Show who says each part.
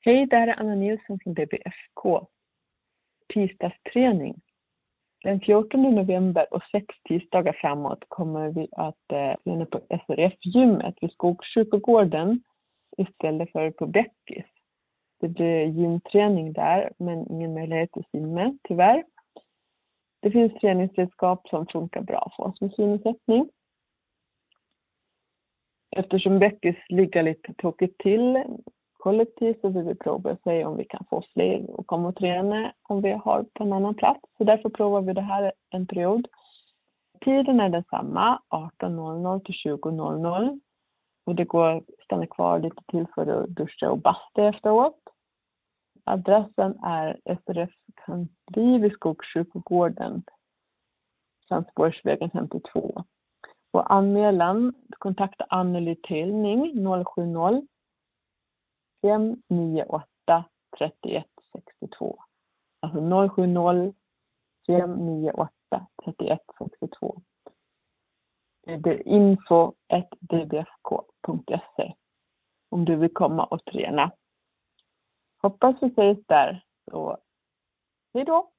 Speaker 1: Hej, det här är Anna Nilsson från BBFK. Tisdagsträning. Den 14 november och sex tisdagar framåt kommer vi att eh, träna på SRF-gymmet vid Skogskyrkogården istället för på Bäckis. Det blir gymträning där, men ingen möjlighet att simma, tyvärr. Det finns träningsredskap som funkar bra för oss med synnedsättning. Eftersom Bäckis ligger lite tokigt till kollektivt så vill vi prova och se om vi kan få fler att komma och träna om vi har på en annan plats. Så därför provar vi det här en period. Tiden är densamma, 18.00 till 20.00. Och det går att stanna kvar lite till för att duscha och basta efteråt. Adressen är SRF kansli vid Skogskyrkogården, Transportsvägen 52. Och anmälan, kontakta Anneli Telning 070 598 31 62. Alltså 070 598 31 62. Det är info dbfk.se om du vill komma och träna. Hoppas vi ses där. Så hej då!